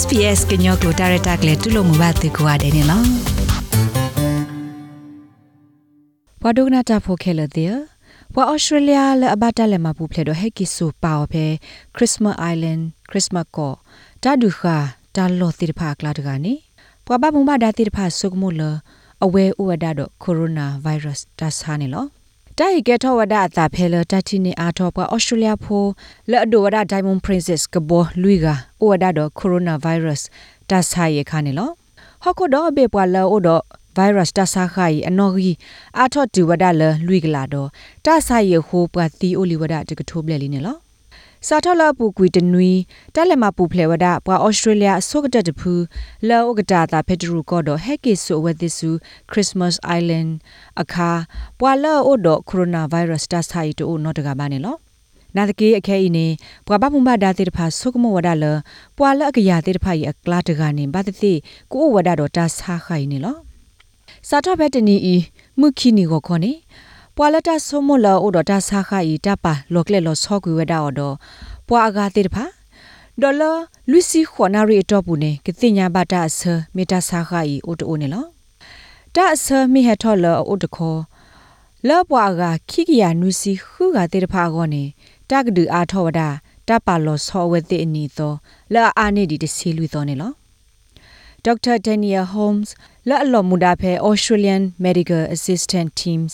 SPS ကညောကိုဒါရတာကလေးတူလို့မဘာတေကွာတယ်နော်ဘဒုကနာတာဖိုခဲလတဲ့ဘွာဩစတြေးလျလအဘတာလမပူဖလေတော့ဟက်ကီဆူပါအဖေခရစ်စမတ်အိုင်လန်ခရစ်စမတ်ကိုတာဒူခာတာလောတိဖာကလာတကနေဘွာဘမုံဘာဒါတိဖာဆုကမိုလအဝဲဥဝဒါတော့ကိုရိုနာဗိုင်းရပ်စ်ဒါဆာနေလော တိုင်ကဲထောဝဒအတာဖဲလတတိနေအားတော့ပွာဩစတြေးလျဖိုလဲ့ဒိုဝဒဒိုင်မွန်ပရင်ဆစ်ကဘောလူီဂါဥဝဒါတော့ကိုရိုနာဗိုင်းရပ်စ်ဒါဆာယေခါနေလောဟော့ကိုတော့ဘေပွာလောအိုတော့ virus ta sa khai anogi a tho tu wada le lui gla do ta sa ye ho pa ti oli wada de ka tho ble li ne lo စာထလာပူကွီတနွီတက်လက်မပူဖလေဝဒပွာဩစတြေးလျအစောကတတဖူလောကတာတာဖက်ဒရူကောဒဟက်ကီဆိုဝဲသစ်ဆူခရစ်စမတ်အိုင်လန်အခါပွာလောအိုဒကိုရိုနာဗိုင်းရပ်စ်တာဆိုင်တိုနော့တကဘာနေလောနာတကေအခဲအင်းနေပွာပမှုမဒါတေတဖာဆုကမဝဒလပွာလအကရတေတဖာဤအကလာတကနေဘာတတိကိုဝဒတော့တာဆာခိုင်နေလောစာထဘက်တနီဤမှုခိနီကိုခေါနေ ပွာလတာဆိုမလာအိုဒတာဆာခိုင်တပါလောကလေလောဆောကွေဝဒအော်တော့ပွာအဂါတေတဖာဒေါ်လာလူစီခွန်နာရီတော့ဘူးနေကတိညာဘတာအဆမေတာဆာခိုင်အိုတိုနေလောတာအဆမိဟထော်လောအိုတခေါ်လောပွာကခိကရနုစီခုကတေတဖာကောနေတကဒူအားထောဝဒတပါလောဆောဝဲတိအနီသောလာအာနေဒီတစီလူသောနေလော Dr. Daniel Holmes လာအလောမူဒါဖဲ Australian Medical Assistant Teams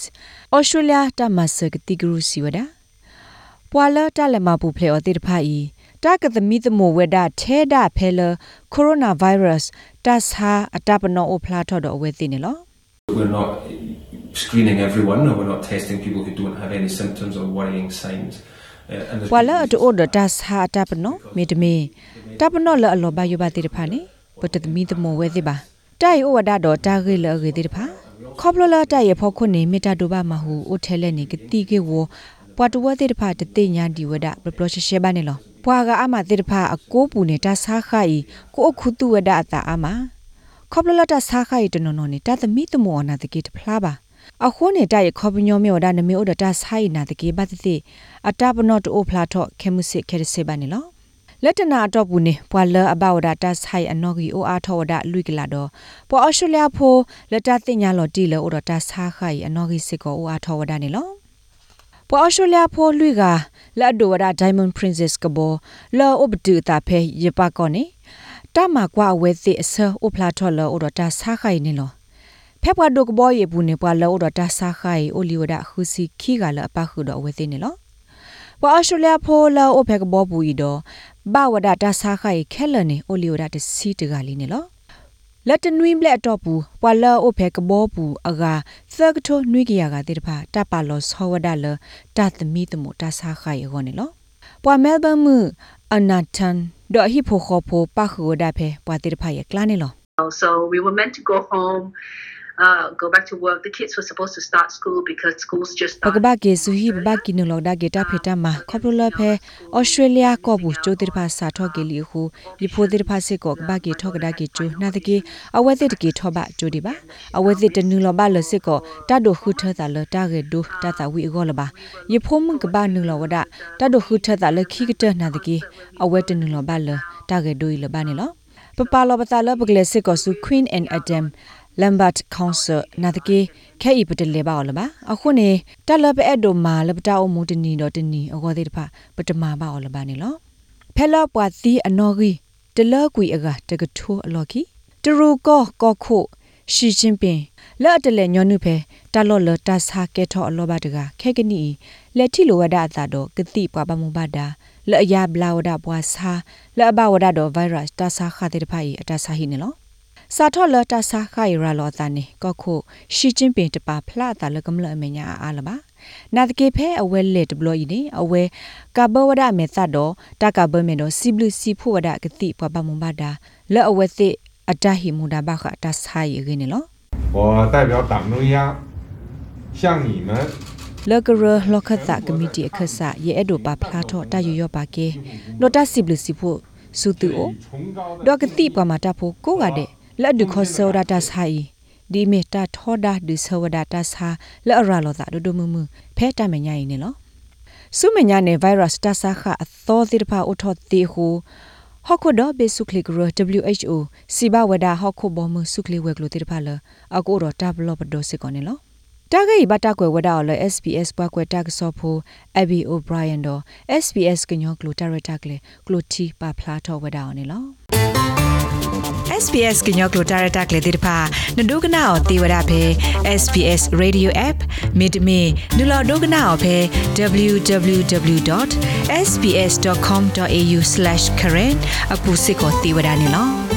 Australia တမဆကတိဂရုစီဝဒပွာလာတလမပူဖလေအတိတဖာဤတကသမီသမဝဒထဲဒဖဲလကိုရိုနာဗိုင်းရပ်စ်တတ်ဟာအတပနောအဖလာထော်တော့အဝဲသိနေလော We're not screening everyone or we're not testing people who don't have any symptoms or worrying signs. Uh, and there's ဝါလာအတိုဒတတ်ဟာအတပနောမေတမေတပနောလအလောဘယဘတိတဖာနေ ပတသမီသမဝဲသိပါတိုင်ဩဝဒတော့တာဂေလအဂေတိတဖာခေါပလလာတိုင်ရဖောခုနေမေတ္တာဒုဘမဟုအိုထဲလက်နေကတိကေဝပွာတဝဲတိတဖာတတိညာဒီဝဒပပလရှရှေဘာနေလောပွာကအမတိတဖာအကိုပူနေတာဆာခိုင်ကိုအခုတုဝဒအတာအမခေါပလလာတဆာခိုင်တနော်နော်နေတာသမီတမောနာတကေတဖလားပါအခုနေတဲ့ရခေါပညောမြော်ဒါနမေဩဒတာဆိုင်နာတကေဘတ်တိအတပနော့တိုဖလာထော့ခေမှုစစ်ခဲရစေပါနေလော လက်တနာတော့ဘူးနေပွာလအဘဝဒတာဆိုင်အနော်ဂီအိုအားထောဝဒလွိကလာတော့ပွာအော်စတြေးလျဖိုလက်တတင်ညာလော်တီလောအိုဒတာဆာခိုင်အနော်ဂီစစ်ကိုအိုအားထောဝဒနေလောပွာအော်စတြေးလျဖိုလွိကလက်ဒိုဝဒဒိုင်မွန်ပရင်ဆစ်ကဘောလောအိုဘဒူတာဖဲရပါကောနေတမကွာဝဲသိအဆအိုဖလာထော်လောအိုဒတာဆာခိုင်နေလောဖက်ပွားဒုကဘောရေဘူးနေပွာလောအိုဒတာဆာခိုင်အိုလီဝဒခူစီခီကလအပခုတော့ဝဲသိနေလော ပွာအော်စတြေးလျဖိုလောအိုဖက်ကဘောဘူးဤတော့ဘဝဒတာစာခိုင်ခဲလနေအိုလီယိုဒတစီတကလေးနေလောလက်တနွင်းဘလက်တော့ဘူးပွာလာအိုဖဲကဘောဘူးအဂါသကထိုနွိကရကတိတဖာတပါလောဆောဝဒလတသမီတမတာစာခိုင်ရောနေလောပွာမဲလ်ဘမ်မူအနာတန်ဒေါ်ဟီဖိုခေါဖိုပါခူဒဖဲပွာတိတဖာရကလာနေလော So we were meant to go home, uh, go back to work. The kids were supposed to start school because schools just ပက started. ဘာကေဆူဟီဘဘကီနလောဒါဂေတာဖေတာမာခေါပလိုလဖဲဩစတြေးလျကောဘူးကျိုတိတဖာစာထော့ကေလီခုဒီဖိုတိတဖာစစ်ကောကဘာကေထော့ကဒါကေကျိုနာတကေအဝဲစစ်တကေထော့ဘကျိုဒီပါအဝဲစစ်တနူလောဘလစစ်ကောတတ်ဒိုခုထတာလတာဂေဒိုတတာဝီအကောလပါယေဖိုမကဘာနူလောဝဒတတ်ဒိုခုထတာလခိကတနာတကေအဝဲတနူလောဘလတာဂေဒိုလပါနေလောပပလောပတာလပကလစစ်ကောစု Queen and Adam Lambert Council နာတကေခဲဤပတလေပါော်လပါအခုနေတက်လပအဲ့ဒိုမာလပတာအမှုတနီတော့တနီအကောသေးတဖပတမာပါော်လပါနေလောဖဲလပွားသီအနော်ကြီးတလကွေအကတကထိုးအလော်ခီတရူကောကောခုရှီချင်းပင်လက်အတလေညောနုဖဲတလော်လတဆာကဲထောအလောဘတကခဲကနီလက်ထီလိုဝဒအသာတော့ကတိပွားပမှုပါတာလက်အယဘလာဝဒပွားစာလက်အဘဝဒတော့ virus တဆာခတဲ့တဖိုင်အတဆာဟိနေလော စာထောလတာစာခိုင်ရာလောတာနေကောခုရှီချင်းပင်တပါဖလာတာလကမလအမညာအားလပါနာတကေဖဲအဝဲလက်ဒဘလီနေအဝဲကဘဝဒမေသတ်တော့တကဘမေတော့စီဘလူစီဖို့ဝဒကတိပပမဘာဒါလဲအဝဲသိအတဟိမူဒါဘခတာဆိုင်ရင်းနော် 我代表党中央向你们 လကရလောခတာကမတီအခဆာရဲ့အဒိုပါဖလာတော့တရရပါကေလောတာစီဘလူစီဖို့စုတူအို 崇高的 ဒေါကတိပမာတာဖို့ကိုကတဲ့ လက်ဒုခောဆောဒတာဆိုင်ဒီမေတာထောဒါဒုဆောဒတာဆာလဲအရာလောတာဒုဒမမဖဲတမညာရင်နော်ဆုမညာနေဗိုင်းရပ်စ်တဆာခအသောတိတဖာအထောတိဟုဟဟော့ခုဒဘေဆုခလီဂရ WHO စီဘဝဒါဟော့ခုဘောမဆုခလီဝဲကလိုတေတဖာလအကိုတော့တပ်လော့ပဒိုစစ်ကောနေလောတာဂိဘတာကွယ်ဝဒါလ SPS ဘွားကွယ်တာကဆောဖို Abby O'Brien တော့ SPS ကညောကလိုတာရတာကလေကလိုတီပါဖလာတော့ဝဒါအောင်နေလော SPS ကညောကလိုတာရတာကလေတိတဖာနဒုကနာအောတေဝရဖဲ SPS Radio App မိဒမီနူလာဒုကနာအောဖဲ www.sps.com.au/current အခုစစ်ကိုတေဝရနေလော